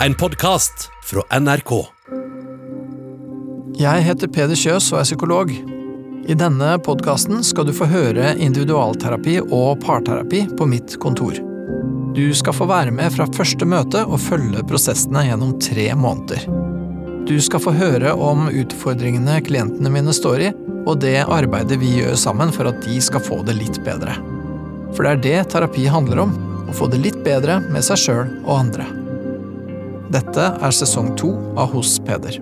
En podkast fra NRK. Jeg heter Peder Kjøs og er psykolog. I denne podkasten skal du få høre individualterapi og parterapi på mitt kontor. Du skal få være med fra første møte og følge prosessene gjennom tre måneder. Du skal få høre om utfordringene klientene mine står i, og det arbeidet vi gjør sammen for at de skal få det litt bedre. For det er det terapi handler om, å få det litt bedre med seg sjøl og andre. Dette er sesong to av Hos Peder.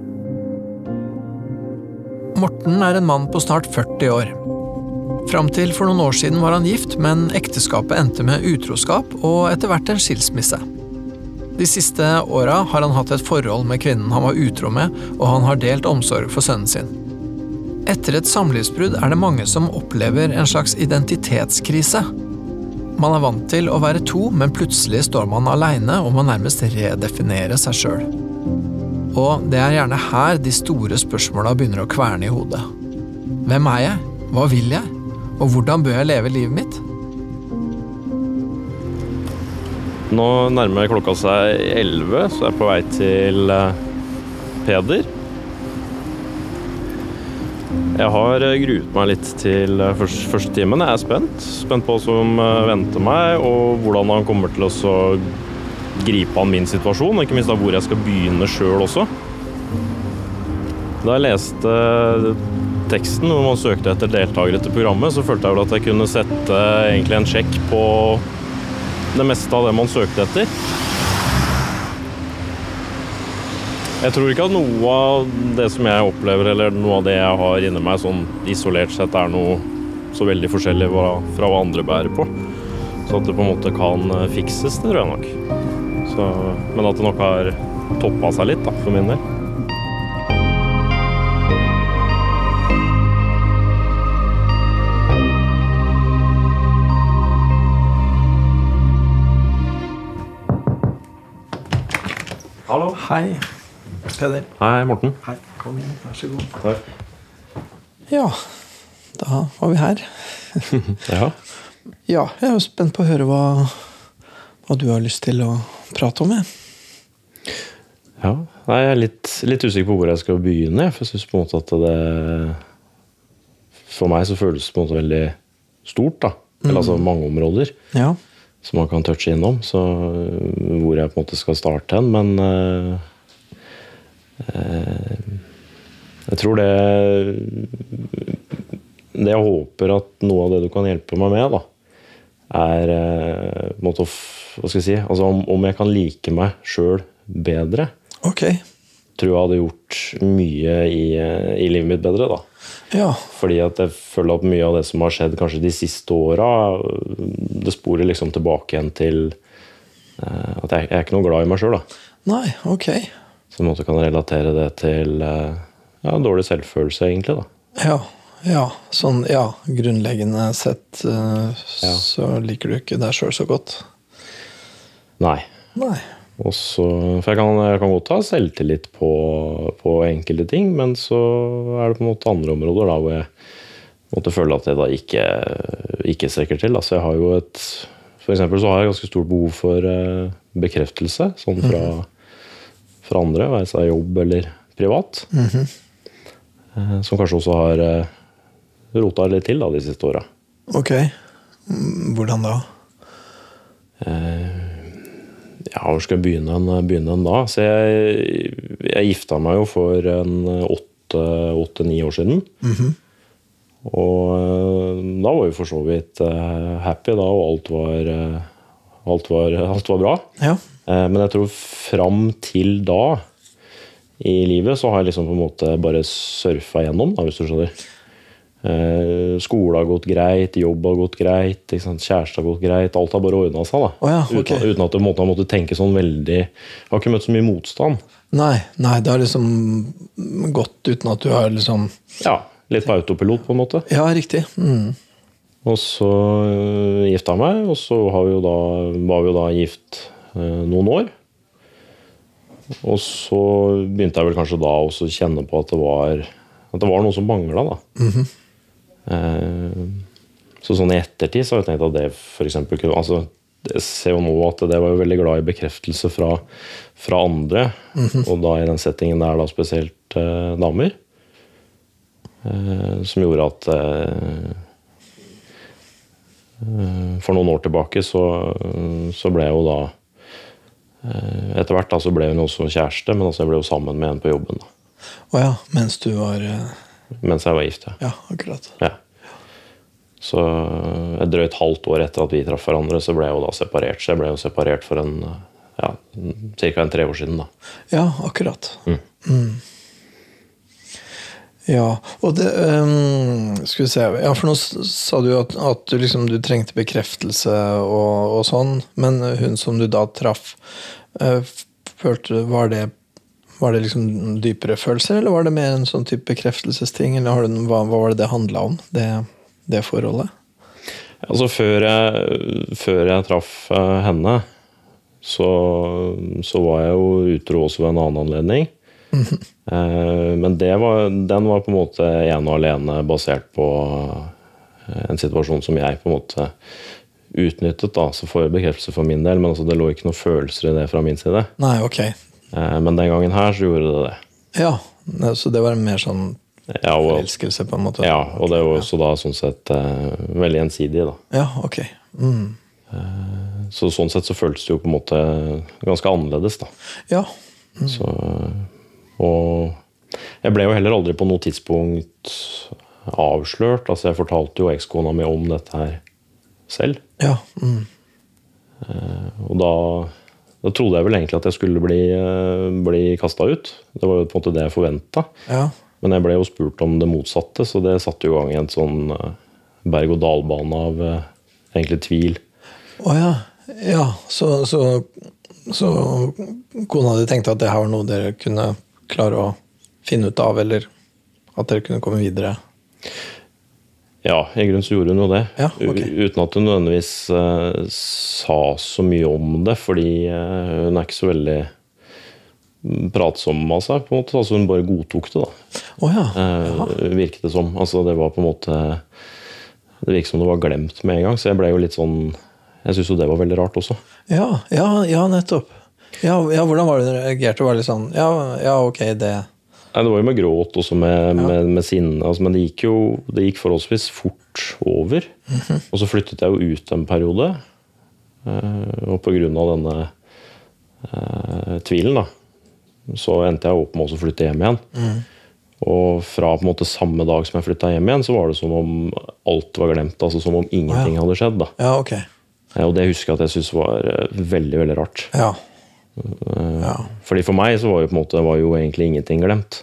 Morten er en mann på snart 40 år. Fram til for noen år siden var han gift, men ekteskapet endte med utroskap og etter hvert en skilsmisse. De siste åra har han hatt et forhold med kvinnen han var utro med, og han har delt omsorg for sønnen sin. Etter et samlivsbrudd er det mange som opplever en slags identitetskrise. Man er vant til å være to, men plutselig står man aleine og må nærmest redefinere seg sjøl. Og det er gjerne her de store spørsmåla begynner å kverne i hodet. Hvem er jeg? Hva vil jeg? Og hvordan bør jeg leve livet mitt? Nå nærmer klokka seg 11, så jeg er på vei til eh, Peder. Jeg har eh, gruet meg litt til eh, første, første timen. Jeg er spent. Spent på hva som venter meg, og hvordan han kommer til å gripe an min situasjon, ikke minst da hvor jeg skal begynne sjøl også. Da jeg leste teksten hvor man søkte etter deltakere til programmet, så følte jeg vel at jeg kunne sette egentlig en sjekk på det meste av det man søkte etter. Jeg tror ikke at noe av det som jeg opplever, eller noe av det jeg har inni meg, sånn isolert sett er noe så veldig forskjellig fra hva andre bærer på. Så at det på en måte kan fikses, det tror jeg nok. Så, men at det nok har toppa seg litt, da, for min del. Hallo. Hei, Peder. Hei, Morten. Hei, kom inn. Vær så god. Takk. Ja, da var vi her. Ja. Ja, jeg er jo spent på å høre hva, hva du har lyst til å prate om. Jeg. ja. Nei, jeg er litt, litt usikker på hvor jeg skal begynne. For jeg synes på en måte at det For meg så føles det på en måte veldig stort. da. Eller altså mange områder Ja. som man kan touche innom. Så øh, hvor jeg på en måte skal starte hen. Men øh, jeg tror det Det jeg håper at noe av det du kan hjelpe meg med, da, er en måte Hva skal jeg si? Altså om, om jeg kan like meg sjøl bedre. Ok. Tror jeg hadde gjort mye i, øh, i livet mitt bedre, da. Ja. Fordi at jeg føler at mye av det som har skjedd kanskje de siste åra, det sporer liksom tilbake igjen til eh, at jeg, jeg er ikke noe glad i meg sjøl. Nei, ok. Så også kan relatere det til eh, ja, dårlig selvfølelse, egentlig. da. Ja. Ja, sånn, ja, grunnleggende sett uh, Ja. så liker du ikke deg sjøl så godt. Nei. Nei. Også, for jeg kan, jeg kan godt ha selvtillit på, på enkelte ting, men så er det på en måte andre områder da, hvor jeg måtte føle at jeg da ikke, ikke strekker til. Altså jeg har jo et, for eksempel så har jeg ganske stort behov for uh, bekreftelse, sånn fra, fra andre, være seg jobb eller privat. Eh, som kanskje også har uh, rota litt til da, de siste åra. Ok. Mm, Hvordan da? Ja, hvor skal jeg begynne, en- begynne en da? Så jeg, jeg gifta meg jo for en åtte-ni år siden. Og eh, da var vi for så vidt eh, happy, da, og alt var, eh, alt var, alt var bra. Ja. Eh, Men jeg tror fram til da i livet så har jeg liksom på en måte bare surfa gjennom, da, hvis du skjønner. Eh, Skole har gått greit, jobb har gått greit, kjæreste har gått greit. Alt har bare ordna seg. da. Oh ja, okay. uten, uten at du måtte, måttet tenke sånn veldig Jeg har ikke møtt så mye motstand. Nei, nei, det har liksom gått uten at du har liksom Ja, Litt på autopilot, på en måte. Ja, riktig. Mm. Og så øh, gifta jeg meg, og så har vi jo da, var vi jo da gift noen år. Og så begynte jeg vel kanskje da også å kjenne på at det var, at det var noe som mangla, da. eh, så sånn i ettertid så har jeg tenkt at det eksempel kunne Altså, jeg ser jo nå at det var jo veldig glad i bekreftelse fra, fra andre. Og da i den settingen der da spesielt eh, damer. Eh, som gjorde at eh, eh, For noen år tilbake så, så ble jeg jo da eh, Etter hvert da så ble hun også kjæreste, men altså jeg ble jo sammen med en på jobben. da, oh ja, mens du var eh, Mens jeg var gift. ja. Ja, akkurat. Ja. Så et drøyt halvt år etter at vi traff hverandre, så ble jeg jo da separert. Så jeg ble jo separert for en ja, ca. en tre år siden. da. Ja, akkurat. Mm. Ja, og det um, Skal vi se Ja, for nå sa du at, at du liksom du trengte bekreftelse og, og sånn, men hun som du da traff, uh, følte Var det var det liksom dypere følelser, eller var det mer en sånn type bekreftelsesting? Eller du, hva, hva var det det handla om, det, det forholdet? Altså før jeg, før jeg traff eh, henne, så, så var jeg jo utro også ved en annen anledning. Eh, Men det var, den var på en måte ene og alene basert på eh, en situasjon som jeg på en måte utnyttet. da, Så får jeg bekreftelse for min del, men altså det lå ikke noen følelser i det fra min side. Nei, ok. Eh, Men den gangen her så gjorde det det. Ja, så det var mer sånn Ja, og, forelskelse, på en måte? ja, og det var også da sånn sett veldig gjensidig. da. Ja, ok. Mm. Så sånn sett så føltes det jo på en måte ganske annerledes, da. Ja. Så, og jeg ble jo heller aldri på noe tidspunkt avslørt. Altså jeg fortalte jo ekskona mi om dette her selv. Ja. Mm. Og da, da trodde jeg vel egentlig at jeg skulle bli, eh, bli kasta ut. Det var jo på en måte det jeg forventa. ja. Men jeg ble jo spurt om det motsatte, så det satte jo i gang en sånn eh, berg-og-dal-bane av eh, egentlig tvil. Å ja. Ja, så, så, så kona di tenkte at det her var noe dere kunne klare å finne ut av, eller at dere kunne komme videre? Ja, i grunnen så gjorde hun jo det. Ja, okay. Uten at hun nødvendigvis uh, sa så mye om det, fordi uh, hun er ikke så veldig mm, pratsom av seg. på en måte, altså Hun bare godtok det, da. Oh, ja. uh, virket det som. Altså Det var på en måte Det virket som det var glemt med en gang, så jeg ble jo litt sånn Jeg syns jo det var veldig rart også. Ja, ja, ja nettopp. Ja, ja, hvordan var det dere reagerte? Var det litt sånn Ja, ja ok, det Nei, Det var jo med gråt også med, med, med sinne, altså, men det gikk jo det gikk forholdsvis fort over. Og så flyttet jeg jo ut en periode, eh, og på grunn av denne eh, tvilen, da, så endte jeg opp med å flytte hjem igjen. Og fra på en måte samme dag som jeg flytta hjem igjen, så var det som om alt var glemt. altså Som om ingenting hadde skjedd. da. Ja, ok. Eh, Og det husker jeg at jeg syntes var eh, veldig veldig rart. Ja. Ja. Fordi For meg så var jo på en måte var jo egentlig ingenting glemt.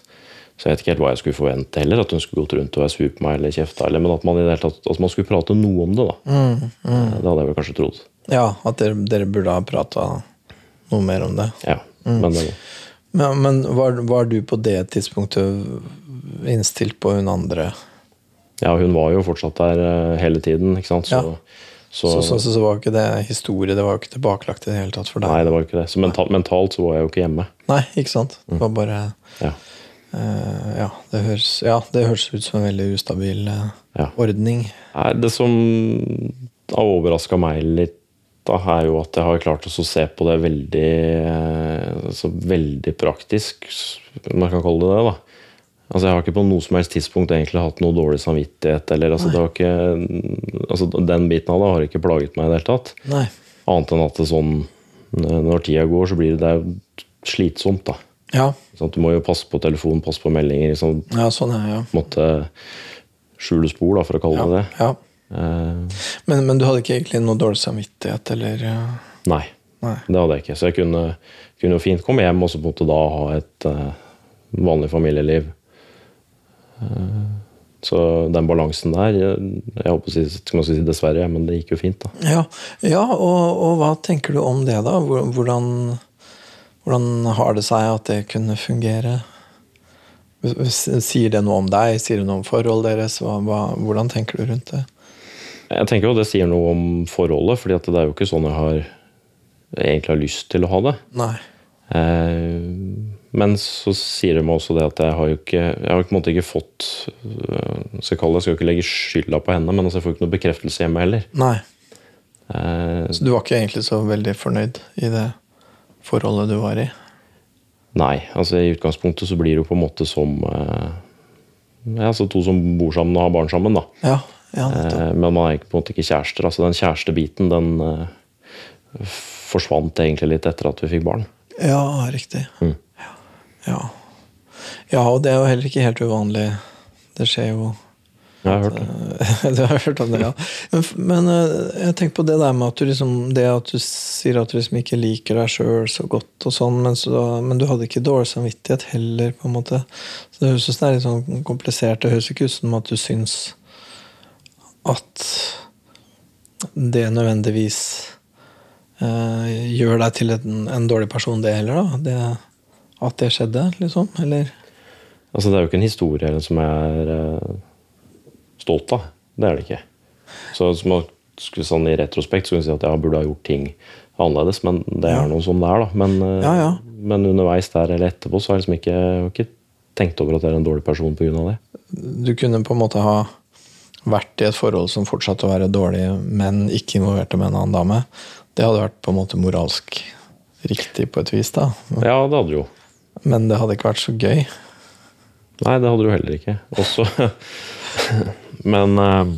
Så jeg vet ikke helt hva jeg skulle forvente heller. At hun skulle gått rundt og være sur på meg eller kjefta. Eller, men at man i det hele tatt at man skulle prate noe om det. da. Eh, Det hadde jeg vel kanskje trodd. ja at dere, dere burde ha prata noe mer om det. Ja, Men det, Men, men var, var du på det tidspunktet innstilt på hun andre? ja, hun var jo fortsatt der eh, hele tiden. ikke sant? Så, Ja. Så, Så, så, så, var ikke det historie, det var jo ikke tilbakelagt i det hele tatt for deg? Nei, det var jo ikke det. Så mentalt, mentalt så var jeg jo ikke hjemme. Nei, ikke sant? Det var bare Ja. Uh, ja, det høres, ja, det høres ut som en veldig ustabil uh, Ja. ordning. Nei, Det som har overraska meg litt, da, er jo at jeg har klart å se på det veldig altså veldig praktisk, om man kan kalle det det. da. Altså Jeg har ikke på noe som helst tidspunkt egentlig hatt noe dårlig samvittighet. eller altså det har ikke, altså Den biten av det har ikke plaget meg i det hele tatt. Nei. Annet enn at det sånn, når tida går, så blir det, det slitsomt. da. Ja, Sånn du må jo passe på telefonen, passe på meldinger. Liksom, ja sånn er ja. måtte skjule spor, da, for å kalle ja, det det. ja. Eh, Men, men du hadde ikke egentlig noe dårlig samvittighet, eller eh, Nei, Nei. det hadde jeg ikke. Så jeg kunne, kunne jo fint komme hjem og så på en måte da ha et uh, vanlig familieliv. Så den balansen der Jeg, håper å si, si dessverre, men det gikk jo fint. da. Ja, ja og, og hva tenker du om det, da? Hvordan, hvordan har det seg at det kunne fungere? Sier det noe om deg? Sier det noe om forholdet deres? Hvordan tenker du rundt det? Jeg tenker jo det sier noe om forholdet, fordi det er jo ikke sånn jeg har egentlig har lyst til å ha det. Nei. Eh, men så sier de meg også det at jeg har jo ikke Jeg har på en måte ikke fått øh, skal Jeg kalle det, jeg skal ikke legge skylda på henne, men altså jeg får ikke noe bekreftelse hjemme heller. Nei. Eh, Så du var ikke egentlig så veldig fornøyd i det forholdet du var i? nei, altså i utgangspunktet så blir det jo på en måte som eh, altså to som bor sammen og har barn sammen, da. Ja, ja. Eh, men man er på en måte ikke kjærester. altså Den kjærestebiten den eh, forsvant egentlig litt etter at vi fikk barn. Ja, riktig. Mm. Ja. ja, og det er jo heller ikke helt uvanlig. Det skjer jo Jeg har hørt det. Du har hørt om det, ja. Men, men eh, jeg tenker på det der med at du liksom Det at du sier at du liksom ikke liker deg sjøl så godt, og sånn, men, så, men du hadde ikke dårlig samvittighet heller, på en måte. Så det høres ut som det er litt sånn komplisert. Det høres ikke ut som at du syns at det nødvendigvis eh, gjør deg til en, en dårlig person, det heller, da. Det, at det skjedde, liksom. Eller Altså Det er jo ikke en historie som jeg er uh, stolt av. Det er det ikke. Så som man skulle sånn I retrospekt skulle jeg si at jeg burde ha gjort ting annerledes, men det er Ja. noe som det er. da. Men, uh, Ja, ja. men underveis der eller etterpå så har jeg liksom ikke, ikke tenkt over at jeg er en dårlig person pga. det. du kunne på en måte ha vært i et forhold som fortsatte å være dårlig, men ikke involverte med en annen dame. Det hadde vært på en måte moralsk riktig på et vis, da. Ja, det hadde jo. Men det hadde ikke vært så gøy. Nei, det hadde du heller ikke. Også Men eh,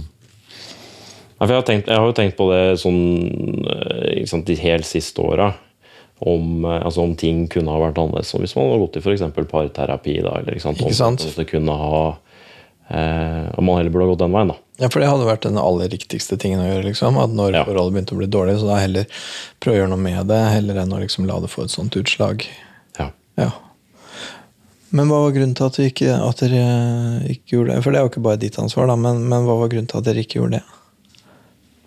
jeg, har tenkt, jeg har jo tenkt på det sånn eh, sant, de helt siste åra. Om, eh, altså om ting kunne ha vært annerledes. Som hvis man hadde gått i f.eks. parterapi. Da, eller, ikke sant, Ikke sant? Om, det kunne ha, eh, om man heller burde ha gått den veien. da. Ja, For det hadde vært den aller riktigste tingen å gjøre. liksom, At når Ja. forholdet begynte å bli dårlig, så da heller prøve å gjøre noe med det, heller enn å liksom la det få et sånt utslag. Ja. Ja. Men hva var grunnen til at, ikke, at dere ikke gjorde det? For det er jo ikke bare ditt ansvar, da, men, men hva var grunnen til at dere ikke gjorde det?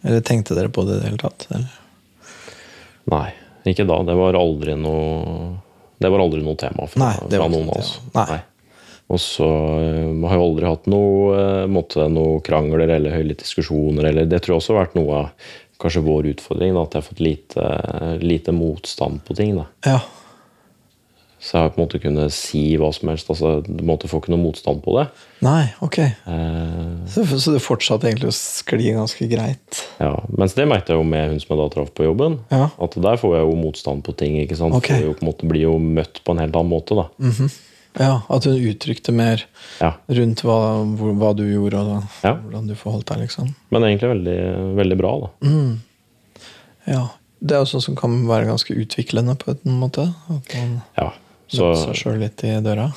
Eller tenkte dere på det i det hele tatt? Eller? Nei, ikke da. Det var aldri noe Det var aldri noe tema fra, Nei, fra noen av oss. Nei. Og så eh, har jeg aldri hatt noe, eh, måtte, noe krangler eller høylytte diskusjoner. Eller, det tror jeg også har vært noe av kanskje vår utfordring. Da, at jeg har fått lite, lite motstand på ting. Da. Ja. Så jeg har på en måte kunnet si hva som helst. Altså, du måtte få ikke noe motstand på det. Nei, ok. Eh, Så, så det fortsatte egentlig å skli ganske greit? ja. Mens det merket jeg jo med hun som jeg da traff på jobben. Ja. At der får jeg jo motstand på ting. ikke sant? Okay. For jeg jo på en måte, blir jo møtt på en helt annen måte. da. Ja, At hun uttrykte mer Ja. rundt hva, hvor, hva du gjorde, og Ja. hvordan du forholdt deg, liksom. Men egentlig veldig, veldig bra. da. Ja. Det er jo sånn som kan være ganske utviklende på en måte. Man Ja. Så, seg sjøl litt i døra.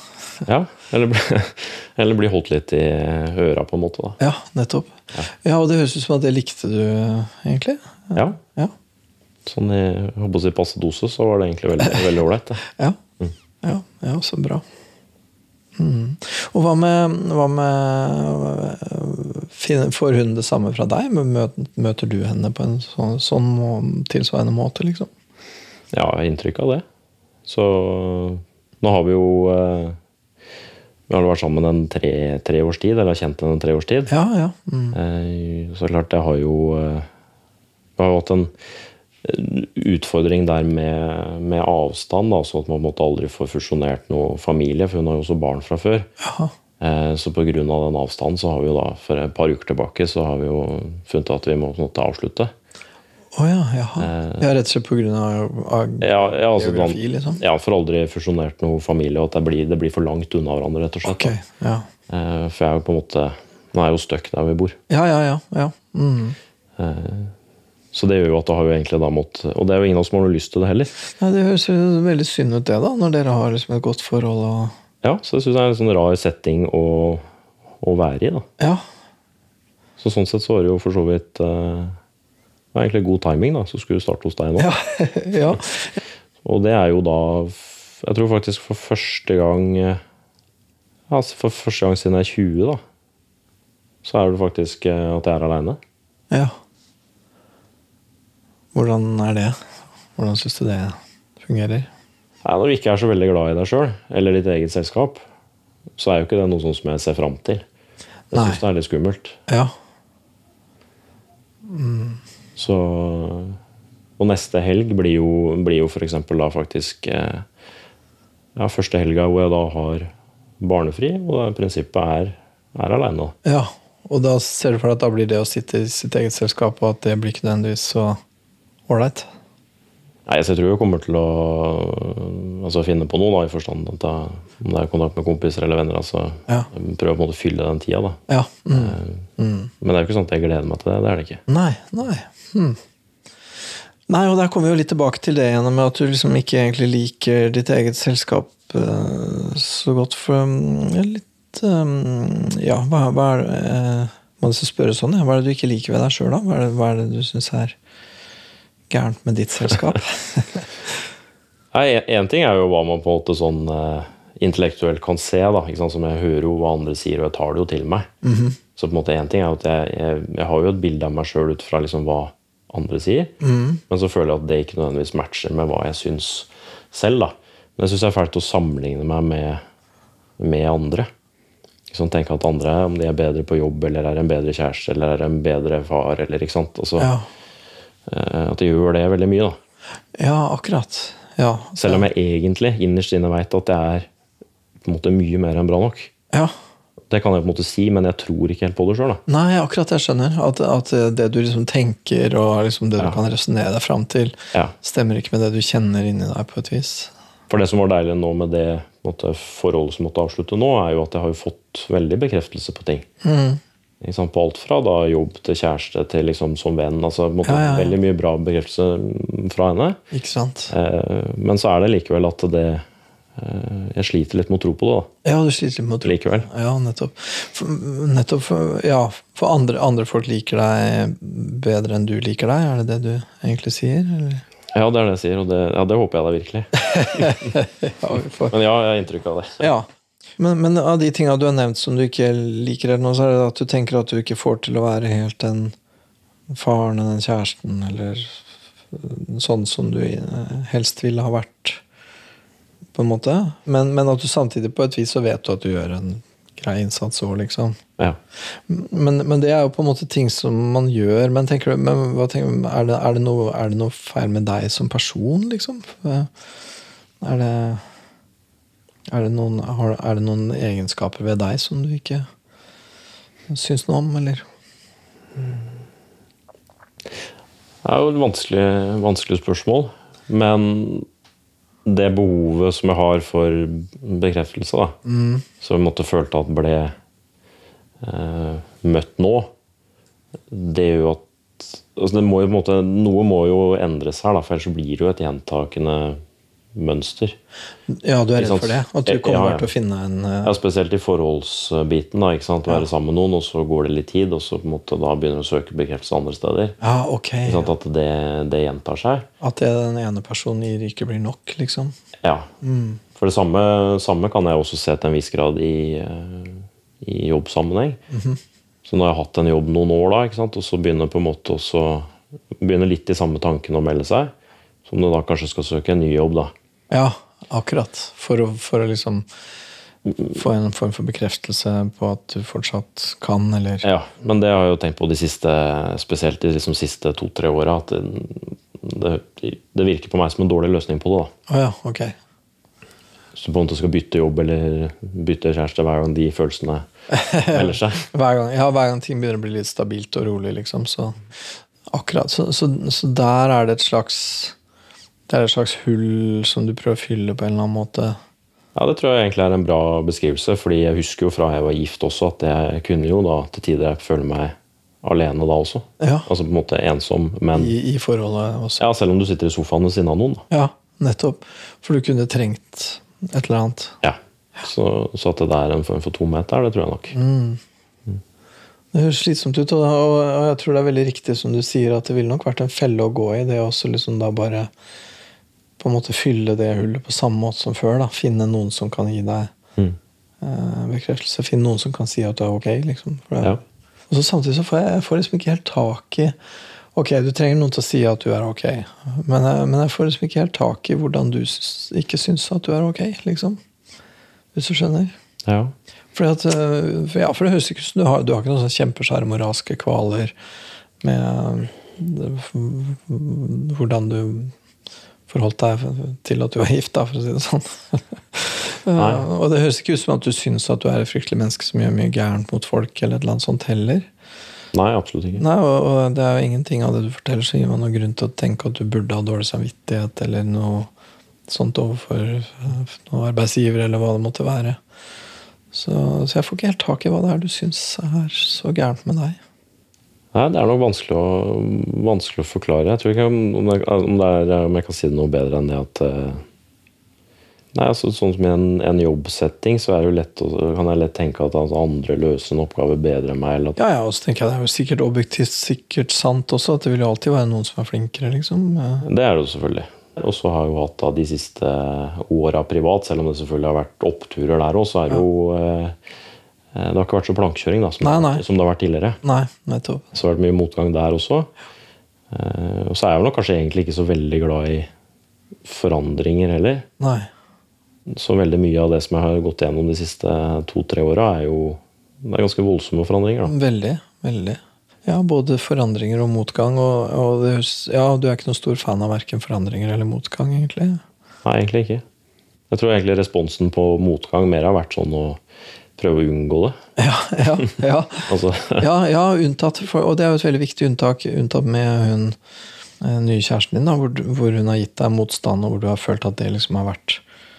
ja, eller, bli, eller bli holdt litt i øra, på en måte. da. Ja, nettopp. Ja, Og det høres ut som at det likte du, egentlig. Ja, Ja. Sånn i håper å passe dose, så var det egentlig veldig ålreit. ja. Ja. ja, ja så bra. Mm. Og hva med, hva med Får hun det samme fra deg? Møter du henne på en sånn, sånn tilsvarende måte, liksom? Ja, jeg har inntrykk av det. Så nå har vi jo eh, Vi har vært sammen en tre, tre års tid, eller har kjent henne en tre års tid. Ja, ja. Mm. Eh, Så klart, jeg har jo eh, har jo hatt en utfordring der med, med avstand. Altså at man måtte aldri få fusjonert noe familie, for hun har jo også barn fra før. Ja. Så pga. den avstanden så har vi jo da for et par uker tilbake så har vi jo funnet at vi må på en måte avslutte. Å ja, jaha. Ja, rett og slett av Ja, ja, altså, geografi, liksom? ja, for aldri fusjonert noe familie, og at det blir, det blir for langt unna hverandre, rett og slett. Okay, ja. Eh, For jeg er jo på en måte Nå er jeg jo stuck der vi bor. Ja, ja, ja. ja. Mm. Så det gjør jo at det har jo egentlig da måttet Og det er jo ingen av oss som har noe lyst til det heller. ja det høres jo veldig synd ut, det, da, når dere har liksom et godt forhold og Ja, Så det syns jeg er en sånn rar setting å, å være i. da. Ja. Så sånn sett så var det jo for så vidt eh, det var egentlig god timing, da, så skulle du starte hos deg nå. Ja. ja. Og det er jo da Jeg tror faktisk for første gang altså For første gang siden jeg er 20, da. Så er det faktisk eh, at jeg er aleine. ja. Hvordan er det? Hvordan syns du det fungerer? Når du ikke er så veldig glad i deg sjøl, eller ditt eget selskap, så er jo ikke det noe sånn som jeg ser fram til. Jeg Nei. syns det er litt skummelt. Ja. Så Og neste helg blir jo, blir jo eksempel da faktisk eh, ja, første helga hvor jeg da har barnefri, og da prinsippet er, er aleine. Ja. Og da ser du for deg at da blir det å sitte i sitt eget selskap, og at det blir ikke nødvendigvis så ålreit? Nei, så jeg tror jeg kommer til å altså, finne på noe, da, i forstand at jeg, om det er kontakt med kompiser eller venner. altså Ja. Prøve å fylle den tida. da. Ja. Mm. Mm. Men det er jo ikke sånn at jeg gleder meg til det. Det er det ikke. Nei, nei. Hmm. Nei, og der kommer vi jo litt tilbake til det igjen med at du liksom ikke egentlig liker ditt eget selskap uh, så godt. For um, litt um, Ja, hva, hva er det uh, Må jeg spørre sånn, ja. Hva er det du ikke liker ved deg sjøl, da? Hva er, det, hva er det du syns er gærent med ditt selskap? Nei, Én ting er jo hva man på en måte sånn uh, intellektuelt kan se, da, ikke sant? som jeg hører jo hva andre sier, og jeg tar det jo til meg. Så på en måte en ting er at jeg, jeg, jeg har jo et bilde av meg sjøl ut fra liksom hva andre sier, men så føler jeg at det ikke nødvendigvis matcher med hva jeg syns selv. da. Men jeg syns det er fælt å sammenligne meg med, med andre. Liksom tenke at andre, om de er bedre på jobb, eller er en bedre kjæreste, eller er en bedre far, eller ikke sant. Altså, ja. Eh, At jeg gjør det veldig mye, da. ja, akkurat. Ja. Selv om jeg egentlig innerst inne veit at jeg er på en måte mye mer enn bra nok. ja. Det kan jeg på en måte si, men jeg tror ikke helt på det sjøl. Nei, akkurat jeg skjønner. At, at det du liksom tenker, og liksom det Ja. du kan resonnere deg fram til, Ja. stemmer ikke med det du kjenner inni deg, på et vis. For det som var deilig nå med det måte, forholdet som måtte avslutte nå, er jo at jeg har jo fått veldig bekreftelse på ting. Mm. Sant? På alt fra da, jobb til kjæreste til liksom som venn. altså måte, Ja, ja, ja. Veldig mye bra bekreftelse fra henne. Ikke sant? Eh, men så er det likevel at det eh, Jeg sliter litt med å tro på det. da, Ja, du sliter litt med å tro. Likevel. Ja, nettopp. For, nettopp for, ja, for andre, andre folk liker deg bedre enn du liker deg, er det det du egentlig sier? Eller? Ja, det er det jeg sier, og det, ja, det håper jeg da virkelig. Ja, Men ja, jeg har inntrykk av det. ja. Men, men av de tinga du har nevnt som du ikke liker, eller noe, så er det at du tenker at du ikke får til å være helt den faren eller den kjæresten, eller sånn som du eh, helst ville ha vært, på en måte. Men, men at du samtidig på et vis så vet du at du gjør en grei innsats òg, liksom. Ja. Men, men det er jo på en måte ting som man gjør. Men tenker du, men tenker, er, det, er, det noe, er det noe feil med deg som person, liksom? Er det er det, noen, har, er det noen egenskaper ved deg som du ikke syns noe om, eller? Det er jo et vanskelig, vanskelig spørsmål. Men det behovet som jeg har for bekreftelse, da, som jeg måtte følte at ble eh, møtt nå, det gjør jo at altså det må måte, Noe må jo endres her, da, for ellers blir det jo et gjentakende mønster. Ja, du er redd for det? At du kommer ja. bare til å finne en uh... Ja, Spesielt i forholdsbiten. da, ikke sant? Være sammen med noen, og så går det litt tid, og så på en måte da begynner du å søke bekreftelse andre steder. Ja, ok. At det, det gjentar seg. At det den ene personen gir, ikke blir nok, liksom. Ja. For det samme, samme kan jeg også se til en viss grad i, eh, i jobbsammenheng. Så når jeg har hatt en jobb noen år, da, ikke sant? og så begynner på en måte også begynner litt i samme tanken å melde seg, som du da kanskje skal søke en ny jobb, da. Ja, akkurat. For å, for å liksom få en form for bekreftelse på at du fortsatt kan, eller Ja, Men det har jeg jo tenkt på de siste, spesielt de liksom siste to-tre åra, at det, det, virker på meg som en dårlig løsning på det. da. Oh ja, ok. Så på en måte skal bytte jobb eller bytte kjæreste hver gang de følelsene melder seg. Hver gang, ja, hver gang ting begynner å bli litt stabilt og rolig, liksom, så Akkurat. Så, så, så der er det et slags Det er et slags hull som du prøver å fylle på en eller annen måte. Ja, Det tror jeg egentlig er en bra beskrivelse, fordi jeg husker jo fra jeg var gift også at jeg kunne jo da til tider føle meg alene da også. Ja. Altså på en måte ensom, men I, i forholdet også. ja, selv om du sitter i sofaen ved siden av noen. da. Ja, nettopp. For du kunne trengt et eller annet. Ja. Så, så at det er en form for tomhet der, det tror jeg nok. Det høres slitsomt ut, og, jeg tror det er veldig riktig som du sier, at det ville nok vært en felle å gå i. Det også liksom da bare på en måte fylle det hullet på samme måte som før. da, Finne noen som kan gi deg Mm. eh, bekreftelse. Finne noen som kan si at du er ok. liksom. Ja. Og så Samtidig så får jeg, jeg får liksom ikke helt tak i Ok, du trenger noen til å si at du er ok, men men jeg får liksom ikke helt tak i hvordan du ikke syns at du er ok, liksom. Hvis du skjønner? Ja. At, øh, for, ja, for det høres ikke ut som du har Du har ikke noen sånn og raske kvaler med det, hvordan du forholdt deg til at du var gift, da, for å si det sånn. Og det høres ikke ut som at du syns at du er et fryktelig menneske som gjør mye gærent mot folk, eller et eller annet sånt heller. Nei, absolutt ikke. Nei, og, og det er jo ingenting av det du forteller som gir meg noen grunn til å tenke at du burde ha dårlig samvittighet eller noe sånt overfor uh, noen arbeidsgiver, eller hva det måtte være. Så, så jeg får ikke helt tak i hva det er du syns er så gærent med deg. Nei, Det er nok vanskelig å, vanskelig å forklare. Jeg tror ikke om, det, om, det er, om jeg kan si det noe bedre enn det at eh, Nei, altså Sånn som i en, en jobbsetting så er det jo lett å, kan jeg lett tenke at altså, andre løser en oppgave bedre enn meg. Eller at, Ja, ja, og så tenker jeg det er jo sikkert objektivt sikkert sant også, at det vil jo alltid være noen som er flinkere, liksom. Eh, Det er det jo selvfølgelig. Og så har jeg jo hatt da de siste åra privat, selv om det selvfølgelig har vært oppturer der òg, så er det jo eh, Det har ikke vært så plankekjøring da, som, Nei, nei. som det har vært tidligere. Nei, nettopp. Så har det vært mye motgang der også. Eh, og så er jeg nok kanskje egentlig ikke så veldig glad i forandringer heller. Nei. Så veldig mye av det som jeg har gått gjennom de siste to-tre åra, er jo det er ganske voldsomme forandringer. da. Veldig. Veldig. Ja, både forandringer og motgang. Og, og det, ja, du er ikke noen stor fan av verken forandringer eller motgang, egentlig? Nei, egentlig ikke. Jeg tror egentlig responsen på motgang mer har vært sånn å prøve å unngå det. Ja, ja, ja. Altså, ja, ja unntatt for, Og det er jo et veldig viktig unntak, unntatt med hun eh, nye kjæresten din, da, hvor, hvor hun har gitt deg motstand, og hvor du har følt at det liksom har vært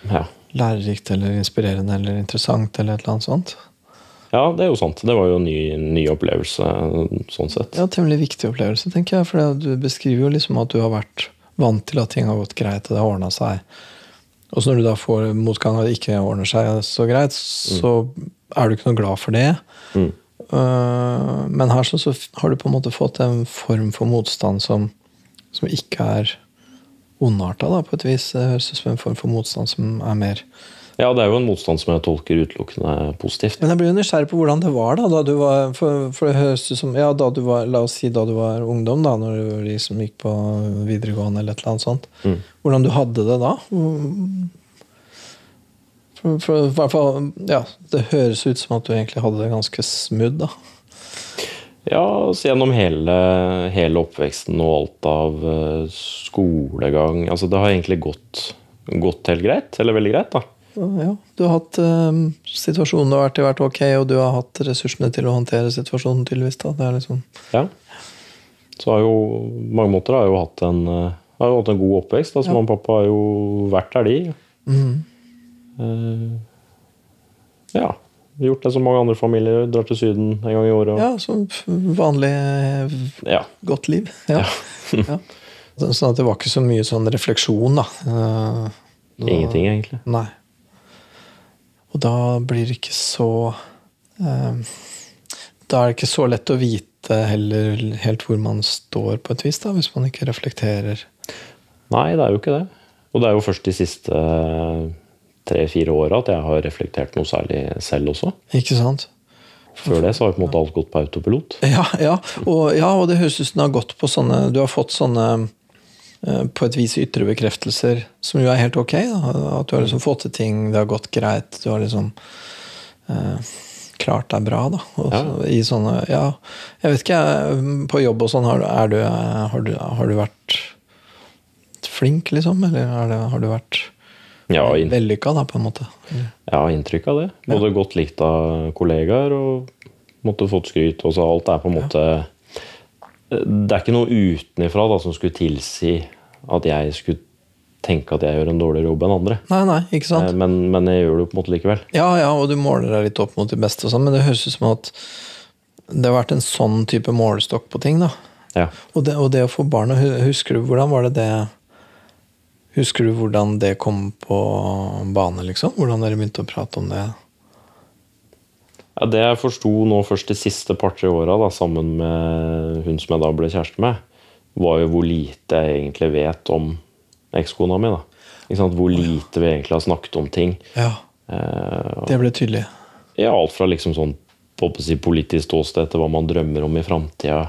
ja. lærerikt eller inspirerende eller interessant eller et eller annet sånt. ja, det er jo sant. Det var jo en ny, ny opplevelse sånn sett. Ja, temmelig viktig opplevelse, tenker jeg. For du beskriver jo liksom at du har vært vant til at ting har gått greit, og det har ordna seg. Og så når du da får motgang og det ikke ordner seg så greit, så er du ikke noe glad for det. Mm. Øh, men her så, så har du på en måte fått en form for motstand som, som ikke er ondarta, da, på et vis. Det høres ut som en form for motstand som er mer Ja, det er jo en motstand som jeg tolker utelukkende positivt. Men jeg blir jo nysgjerrig på hvordan det var da, da du var For, for det høres ut som Ja, da du var La oss si da du var ungdom, da, når du liksom gikk på videregående eller et eller annet sånt. Mm. Hvordan du hadde det da? For, for, hvert fall, ja, Det høres ut som at du egentlig hadde det ganske smooth, da. Ja, så gjennom hele, hele oppveksten og alt av eh, skolegang Altså, det har egentlig gått, gått helt greit. Eller veldig greit, da. Ja, du har hatt um, situasjonen du har vært i, vært ok, og du har hatt ressursene til å håndtere situasjonen, tydeligvis. da. Det er liksom, Ja. Så har jo mange måter har jo hatt en, eh, har jo hatt en god oppvekst. Altså, Ja. Mamma og pappa har jo vært der, de. Mm. Uh, ja. Gjort det som mange andre familier. Drar til Syden en gang i året. og- Ja, som vanlig Ja. godt liv. Ja. ja. Sånn at det var ikke så mye sånn refleksjon, da. Uh, Ingenting, egentlig. Nei. Og da blir det ikke så eh, Da er det ikke så lett å vite heller helt hvor man står, på et vis, da, hvis man ikke reflekterer. Nei, det er jo ikke det. Og det er jo først de siste tre-fire åra at jeg har reflektert noe særlig selv også. Ikke sant? Før det så har på en måte alt gått på autopilot. Ja, ja. Og, ja, og det høres ut som det har gått på sånne Du har fått sånne eh, på et vis ytre bekreftelser, som jo er helt ok. Da. At du har liksom fått til ting, det har gått greit, du har liksom eh, klart deg bra. Da. Også, Ja. I sånne Ja, jeg vet ikke, på jobb og sånn, har, du- du, eh, har, har du vært flink, liksom? Eller er det, har du vært Ja, vellykka, da, på en måte? Eller? jeg har inntrykk av det. Både godt likt av kollegaer og måtte fått skryt. Og så alt er på en måte Det er ikke noe utenifra da, som skulle tilsi at jeg skulle tenke at jeg gjør en dårligere jobb enn andre. Nei, nei, ikke sant? Eh, Men, men jeg gjør det på en måte likevel. Ja, ja, og du måler deg litt opp mot de beste, og sånn, men det høres ut som at det har vært en sånn type målestokk på ting. da. Ja. Og det, og det å få barn, husker du hvordan var det det Husker du hvordan det kom på bane, liksom? Hvordan dere begynte å prate om det? Ja, det jeg forsto nå først de siste par-tre åra, sammen med hun som jeg da ble kjæreste med, var jo hvor lite jeg egentlig vet om ekskona mi. da. Hvor lite vi egentlig har snakket om ting. Ja, Eh, det ble tydelig. ja, alt fra liksom sånn si, politisk ståsted til hva man drømmer om i framtida.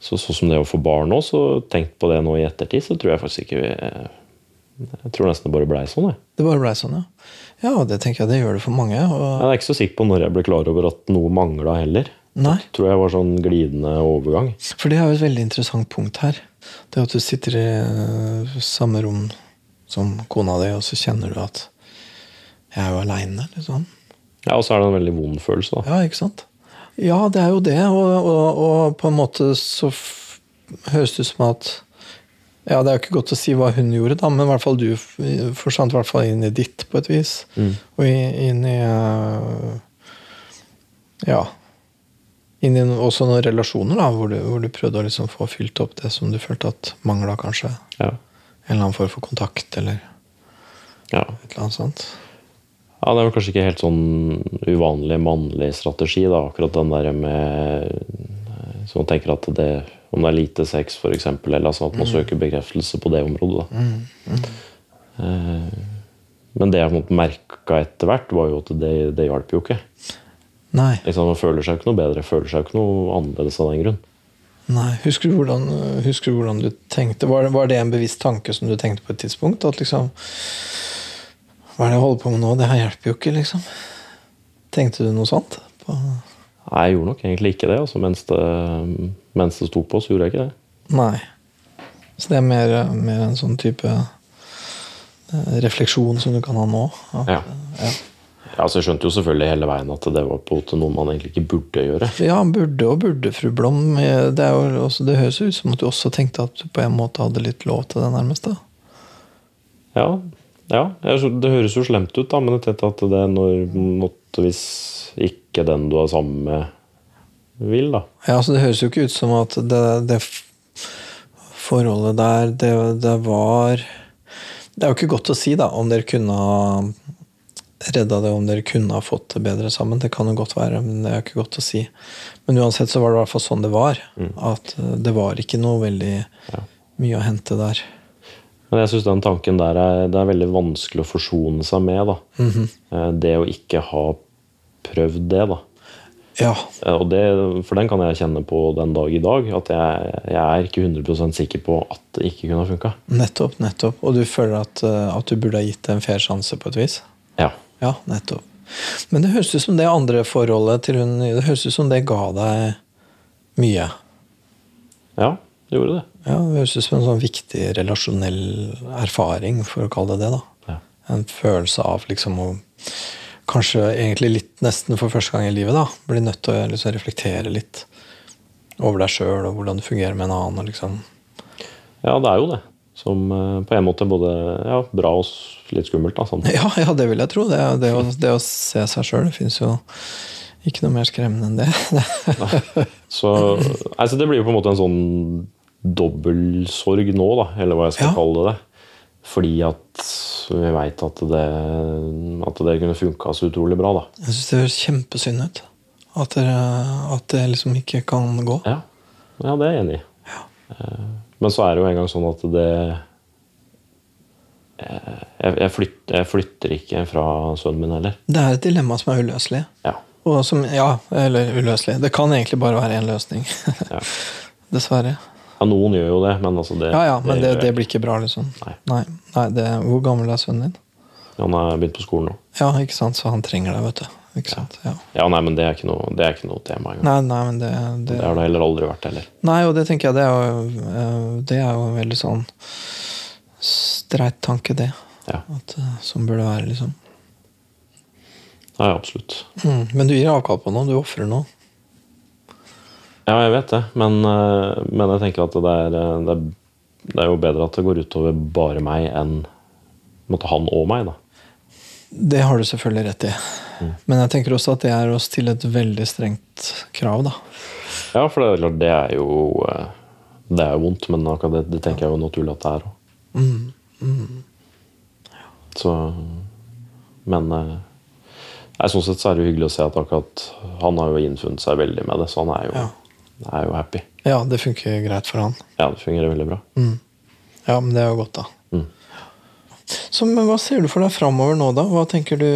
Så, sånn som det å få barn nå, så tenkt på det nå i ettertid, så tror jeg faktisk ikke vi Jeg tror nesten det bare blei sånn, jeg. Det bare blei sånn, ja. Ja, det tenker jeg det gjør det for mange. Og, Jeg er ikke så sikker på når jeg ble klar over at noe mangla heller. nei, Det Tror jeg var sånn glidende overgang. for det er jo et veldig interessant punkt her. Det at du sitter i eh, samme rom som kona di, og så kjenner du at Jeg er jo aleine, liksom. Ja, Og så er det en veldig vond følelse, da. Ja, ikke sant? Ja, det er jo det, og, og, og på en måte så høres det ut som at Ja, det er jo ikke godt å si hva hun gjorde, da, men i hvert fall du forsvant i hvert fall inn i ditt, på et vis. Og i- inn i øh, Ja. Inn i også noen relasjoner, da, hvor du, hvor du prøvde å liksom få fylt opp det som du følte at mangla, kanskje. Ja. En eller annen form for kontakt, eller ja. et eller annet sånt. Ja, Det er vel kanskje ikke helt sånn uvanlig mannlig strategi, da, akkurat den der med Som man tenker at det om det er lite sex, f.eks., eller altså at man søker bekreftelse på det området. da. Mm. Men det jeg merka etter hvert, var jo at det, det hjalp jo ikke. Nei. Liksom, man føler seg jo ikke noe bedre, føler seg jo ikke noe annerledes av den grunn. Nei, Husker du hvordan, husker du, hvordan du tenkte? Var det, var det en bevisst tanke som du tenkte på et tidspunkt? At liksom Hva er det jeg holder på med nå? Det her hjelper jo ikke, liksom. Tenkte du noe sånt? På, Nei, jeg gjorde nok egentlig ikke det. Altså, mens, det mens det sto på, så gjorde jeg ikke det. nei. Så det er mer, mer en sånn type eh, refleksjon som du kan ha nå? At, Ja. ja. Ja, så jeg skjønte jo selvfølgelig hele veien at det var på noe man egentlig ikke burde gjøre. Ja, burde og burde, fru Blom. Eh, Det, er også, det høres ut som at du også tenkte at du på en måte hadde litt lov til det, nærmest. da. Ja, ja det høres jo slemt ut, da, men jeg tenkte at det når måtte, hvis ikke den du er sammen med, vil, da. Ja, altså Det høres jo ikke ut som at det, det forholdet der, det, det var Det er jo ikke godt å si da, om dere kunne ha redda det, om dere kunne ha fått det bedre sammen. Det kan jo godt være, men det er jo ikke godt å si. Men uansett så var det i hvert fall sånn det var. At eh, det var ikke noe veldig mye å hente der. Men jeg syns den tanken der er, det er veldig vanskelig å forsone seg med. da. Eh, Det å ikke ha prøvd det, da. Ja, Eh, Og det, for den kan jeg kjenne på den dag i dag. At jeg, jeg er ikke 100 sikker på at det ikke kunne ha funka. nettopp, nettopp. Og du føler at, eh, at du burde ha gitt det en fair sjanse på et vis? Ja. Ja, nettopp. Men det høres ut som det andre forholdet til hun Det høres ut som det ga deg mye. ja, det gjorde det. Ja, Det høres ut som en sånn viktig relasjonell erfaring, for å kalle det det. da. Ja. En følelse av liksom å Kanskje egentlig litt nesten for første gang i livet da, blir nødt til å liksom reflektere litt over deg sjøl og hvordan du fungerer med en annen. liksom ja, det er jo det. Som eh, på en måte både ja, bra og litt skummelt. da, sånn. Ja, ja, det vil jeg tro. Det, det, å, det å se seg sjøl. Det fins jo ikke noe mer skremmende enn det. Så altså, det blir jo på en måte en sånn dobbeltsorg nå, da, eller hva jeg skal Ja. kalle det. Fordi at vi veit at det, at det kunne funka så utrolig bra, da. Jeg syns det høres kjempesynd ut. At, at det liksom ikke kan gå. Ja, ja det er jeg enig i. Ja. Men så er det jo engang sånn at det eh, jeg, jeg, flytter, jeg flytter ikke fra sønnen min heller. Det er et dilemma som er uløselig. Ja. Og som, ja, eller uløselig. Det kan egentlig bare være én løsning. Ja. Dessverre. Ja, noen gjør jo det, men altså det Ja, ja, men det, det, det blir ikke bra, liksom. Nei. Nei, nei det, Hvor gammel er sønnen din? Han har begynt på skolen nå. Ja, ikke sant, så han trenger deg, vet du. Ikke sant? Ja. Ja, nei, men det er ikke noe, det er ikke noe tema engang. Nei, nei, men det, det Det har det heller aldri vært heller. Nei, og det tenker jeg det er jo, eh, det er jo en veldig sånn streit tanke, det. Ja, At, eh, som burde være, liksom. Nei, absolutt. Mm, men du gir avkall på noe, du ofrer noe. Ja, jeg vet det, men, eh, men jeg tenker at det er, eh, det, er, det er jo bedre at det går utover bare meg enn måtte han og meg, da. Det har du selvfølgelig rett i. Men jeg tenker også at det er å stille et veldig strengt krav, da. Ja, for det er klart, det er jo eh, Det er jo vondt, men det, det tenker jeg jo naturlig at det er òg. Så Men jeg, sånn sett så er det jo hyggelig å se at akkurat han har jo innfunnet seg veldig med det, så han er jo, Ja. Er jo happy. Ja, det funker greit for han. Ja, det fungerer veldig bra. Ja, men det er jo godt, da. Mm. Så, men hva ser du for deg framover nå, da? Hva tenker du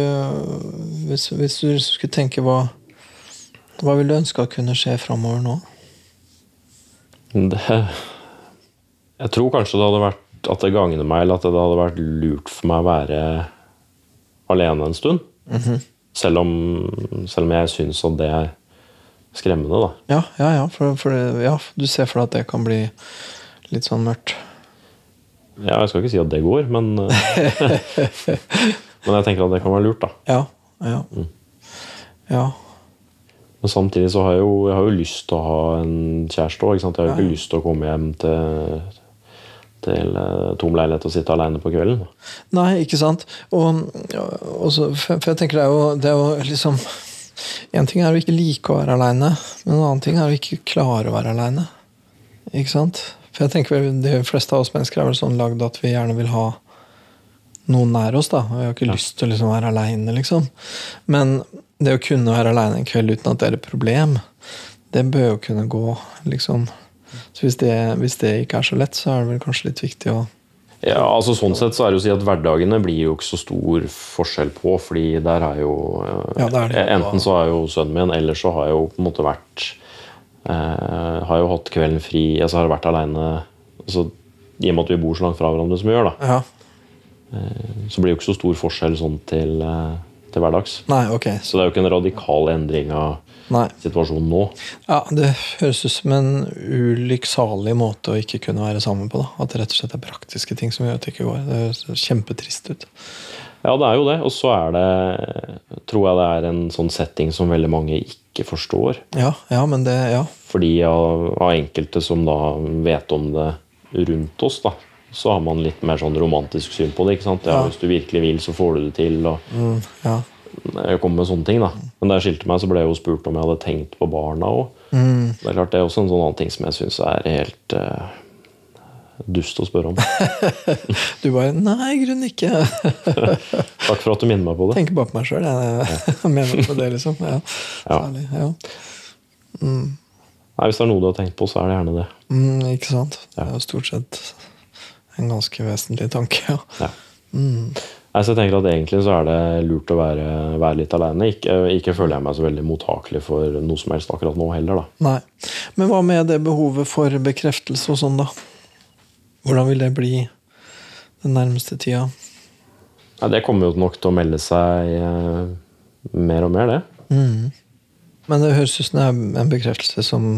Hvis, hvis du skulle tenke hva Hva vil du ønske at kunne skje framover nå? Det, jeg tror kanskje det hadde vært at det gagner meg, eller at det hadde vært lurt for meg å være alene en stund. selv, om, selv om jeg syns at det er skremmende, da. Ja, ja, ja, for, for ja, du ser for deg at det kan bli litt sånn mørkt. Ja, jeg skal ikke si at det går, men eh, Men jeg tenker at det kan være lurt, da. Ja. Ja. ja. Men samtidig så har jeg jo, jeg har jo lyst til å ha en kjæreste òg. Jeg har jo ikke lyst til å komme hjem til, til eh, tom leilighet og sitte alene på kvelden. Nei, ikke sant. Og, og så- for, for jeg tenker det er jo, det er jo liksom En ting er å ikke like å være aleine, men en annen ting er å ikke klare å være aleine. Ikke sant? For jeg tenker vel, De fleste av oss mennesker er vel sånn lagd at vi gjerne vil ha noen nær oss. da, og Vi har ikke lyst til å liksom være aleine, liksom. Men det å kunne være aleine en kveld uten at det er et problem, det bør jo kunne gå, liksom. Så hvis det, hvis det ikke er så lett, så er det vel kanskje litt viktig å Ja, altså Sånn sett så er det jo å si at hverdagene blir jo ikke så stor forskjell på, fordi der er jo eh, Ja, det er det. Enten så har jo sønnen min, eller så har jeg jo på en måte vært eh, Har jo hatt kvelden fri, altså har jeg vært aleine altså, I og med at vi bor så langt fra hverandre som vi gjør, da, Ja. så blir det jo ikke så stor forskjell sånn til, eh, til hverdags. Nei, ok. Så det er jo ikke en radikal endring av Nei. situasjonen nå. Ja, Det høres ut som en ulykksalig måte å ikke kunne være sammen på. da. At det rett og slett er praktiske ting som gjør at det ikke går. Det høres kjempetrist ut. Ja, det er jo det. Og så er det Tror jeg det er en sånn setting som veldig mange ikke forstår. Ja, ja, men det Ja. Fordi av, av enkelte som da vet om det rundt oss, da, så har man litt mer sånn romantisk syn på det. ikke sant? Ja, Ja. Hvis du virkelig vil, så får du det til. og Mm, ja. Jeg kom med sånne ting da. Men da jeg skilte meg, så ble jeg jo spurt om jeg hadde tenkt på barna òg. Mm. Det er klart det er også en sånn annen ting som jeg syns er helt uh, dust å spørre om. Du bare Nei, i grunnen ikke. Takk for at du minner meg på det. Tenker bare på meg sjøl. Jeg mener på det, liksom. Ja. Ja. Særlig. Ja. Nei, Hvis det er noe du har tenkt på, så er det gjerne det. Mm, ikke sant? Det er jo stort sett en ganske vesentlig tanke. ja. Ja. Nei, så jeg tenker at Egentlig så er det lurt å være, være litt alene. Ikke, ikke føler jeg meg så veldig mottakelig for noe som helst akkurat nå heller. da. Nei. Men hva med det behovet for bekreftelse og sånn, da? Hvordan vil det bli den nærmeste tida? Nei, Det kommer jo nok til å melde seg eh, mer og mer, det. Mm. Men det høres ut som det er en bekreftelse som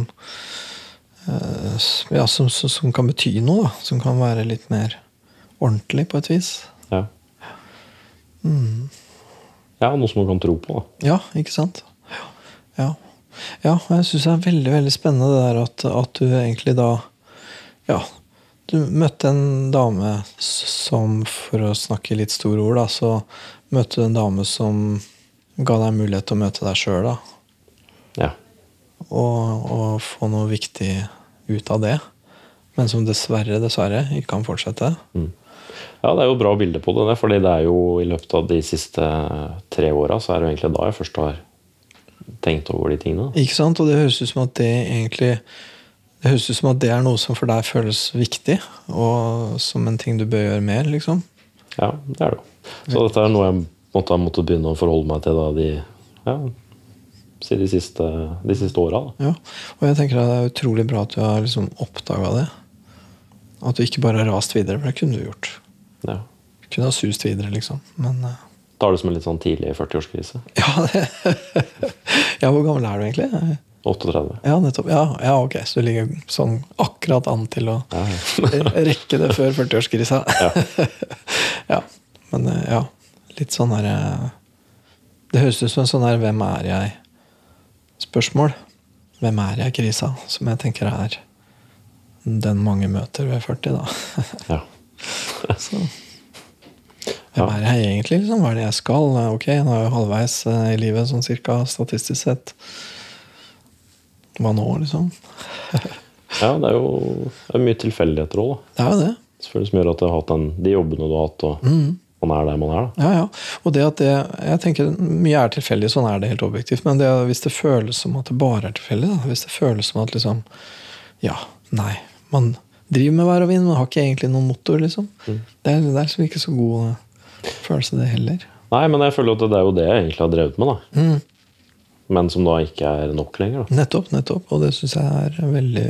eh, ja, som, som, som kan bety noe, da. Som kan være litt mer ordentlig, på et vis. Ja. ja, Noe som man kan tro på. da. Ja, ikke sant? Ja. Ja, ja jeg syns det er veldig veldig spennende det der at, at du egentlig da Ja, du møtte en dame som, for å snakke litt store ord, da, så møtte du en dame som ga deg mulighet til å møte deg sjøl, da. Ja. Og, og få noe viktig ut av det. Men som dessverre, dessverre ikke kan fortsette. Ja, det er jo bra bilde på det. fordi det er jo i løpet av de siste tre åra så er det jo egentlig da jeg først har tenkt over de tingene. Ikke sant? Og det høres ut som at det egentlig Det høres ut som at det er noe som for deg føles viktig, og som en ting du bør gjøre mer, liksom. Ja, det er det. Så dette er noe jeg måtte ha måttet begynne å forholde meg til da de ja, de siste, de siste åra. Ja. Og jeg tenker at det er utrolig bra at du har liksom oppdaga det. At du ikke bare har rast videre, for det kunne du gjort. Ja. Kunne ha sust videre, liksom. Men uh, Tar det som en litt sånn tidlig 40-årskrise. ja, ja, hvor gammel er du egentlig? 38. Ja, nettopp. Ja, ja, ok, så du ligger sånn akkurat an til å Ja, rekke det før 40-årskrisa. Ja. ja. Men uh, ja, litt sånn her uh, Det høres ut som en sånn her 'hvem er jeg?'-spørsmål. Hvem er jeg-krisa, som jeg tenker er den mange møter ved 40, da. ja. Så. Hvem er jeg egentlig? Liksom? Hva er det jeg skal? Ok, nå er jeg halvveis eh, i livet, sånn cirka, statistisk sett. Hva nå, liksom? ja, det er jo det er mye tilfeldigheter òg, da. Det er jo det. Selvfølgelig Som gjør at du har hatt den, de jobbene du har hatt, og man er der man er. da. Ja, ja. Og det at det Jeg tenker Mye er tilfeldig, sånn er det helt objektivt. Men det, hvis det føles som at det bare er tilfeldig, da, hvis det føles som at liksom Ja, nei. Man driver med vær og vind, men har ikke egentlig noen motor, liksom. Det, er, det er liksom ikke så god eh, følelse, det heller. Nei, men jeg føler at det er jo det jeg egentlig har drevet med, da. Mm. Men som da ikke er nok lenger. da. Nettopp, nettopp. Og det syns jeg er veldig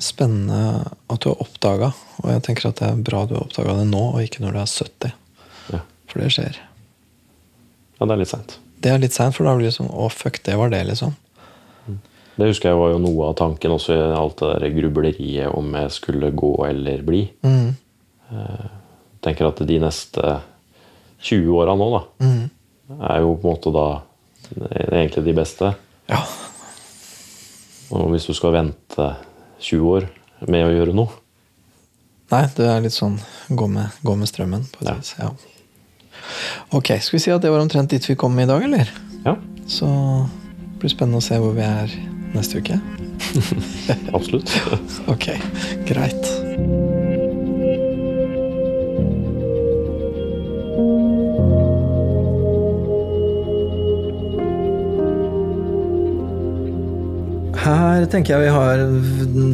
spennende at du har oppdaga. Og jeg tenker at det er bra du har oppdaga det nå, og ikke når du er 70. Ja, For det skjer. ja det er litt seint. Det er litt seint, for da blir det sånn Å, fuck, det var det, liksom. Det husker jeg var jo noe av tanken også i alt det der grubleriet om jeg skulle gå eller bli. Mm. tenker at de neste 20-åra nå, da, er jo på en måte da egentlig de beste. Ja. Og hvis du skal vente 20 år med å gjøre noe Nei, det er litt sånn gå med, gå med strømmen. på et vis. Ja. Ok, skal vi si at det var omtrent dit vi kom i dag, eller? Ja, Så blir det spennende å se hvor vi er neste uke. absolutt. Ok, greit. Her tenker jeg vi har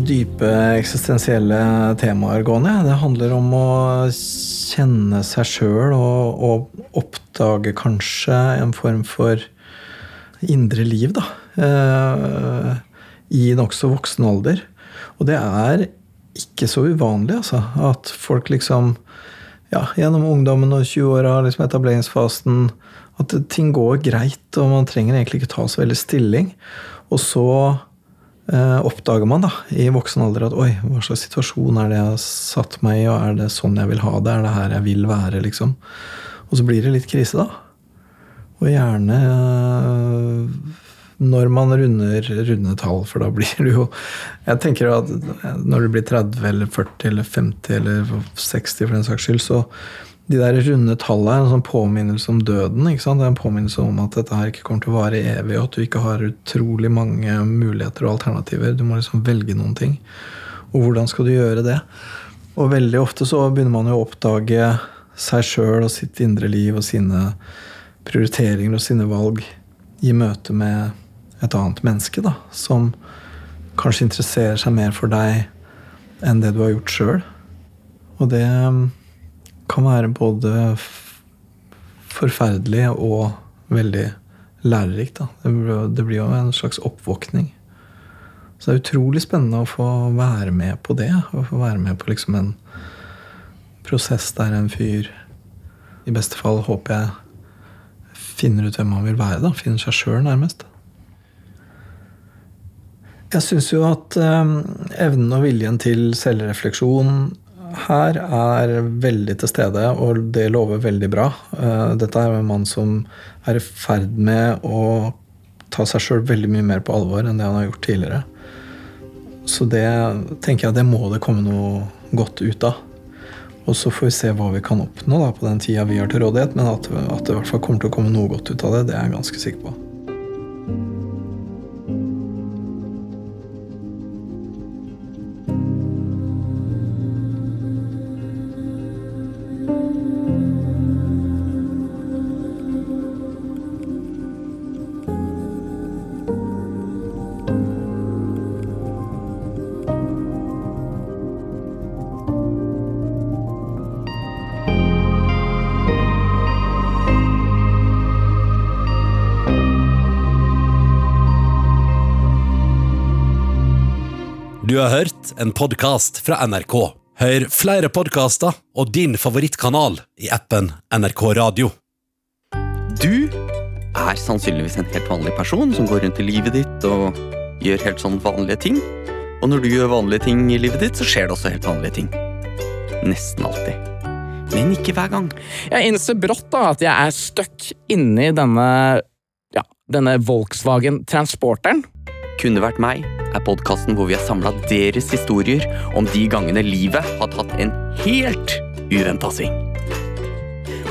dype eksistensielle temaer gående. Det handler om å kjenne seg sjøl og, og oppdage kanskje en form for indre liv, da. Eh, I nokså voksen alder. Og det er ikke så uvanlig, altså. At folk liksom ja, gjennom ungdommen og 20-åra, liksom etableringsfasen At ting går greit, og man trenger egentlig ikke ta så veldig stilling. Og så eh, oppdager man da, i voksen alder at oi, hva slags situasjon er det jeg har satt meg i, og er det sånn jeg vil ha det? Er det her jeg vil være, liksom? Og så blir det litt krise, da. Og gjerne øh, når man runder runde tall, for da blir det jo Jeg tenker at når du blir 30 eller 40 eller 50 eller 60 for den saks skyld, så de der runde tallene er en sånn påminnelse om døden. ikke sant? Det er en påminnelse om at dette her ikke kommer til å vare evig, og at du ikke har utrolig mange muligheter og alternativer. Du må liksom velge noen ting. Og hvordan skal du gjøre det? Og veldig ofte så begynner man jo å oppdage seg sjøl og sitt indre liv og sine prioriteringer og sine valg i møte med et annet menneske, da, som kanskje interesserer seg mer for deg enn det du har gjort sjøl. Og det um, kan være både forferdelig og veldig lærerikt. Da. Det, blir- jo en slags oppvåkning. Så det er utrolig spennende å få være med på det. Å få være med på liksom en prosess der en fyr i beste fall håper jeg finner ut hvem han vil være. da, Finner seg sjøl, nærmest. Jeg syns jo at eh, evnen og viljen til selvrefleksjon her er veldig til stede, og det lover veldig bra. Eh, dette er jo en mann som er i ferd med å ta seg sjøl veldig mye mer på alvor enn det han har gjort tidligere. Så det tenker jeg det må det komme noe godt ut av. Og så får vi se hva vi kan oppnå da, på den tida vi har til rådighet, men at, at det i hvert fall kommer til å komme noe godt ut av det, det er jeg ganske sikker på. Du har hørt en podkast fra NRK. Hør flere podkaster og din favorittkanal i appen NRK Radio. Du er sannsynligvis en helt vanlig person som går rundt i livet ditt og gjør helt sånn vanlige ting. Og når du gjør vanlige ting i livet ditt, så skjer det også helt vanlige ting. Nesten alltid. Men ikke hver gang. Jeg innser brått da at jeg er stuck inni denne ja, denne Volkswagen Transporteren. Kunne vært meg er podkasten hvor vi har samla deres historier om de gangene livet har tatt en helt uventa sving.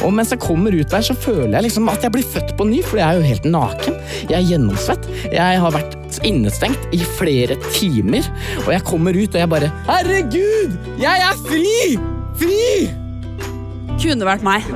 Og mens jeg kommer ut der, så føler jeg liksom at jeg blir født på ny, for jeg er jo helt naken. Jeg er gjennomsvett. Jeg har vært innestengt i flere timer, og jeg kommer ut og jeg bare Herregud! Jeg er fri! Fri! Kunne vært meg.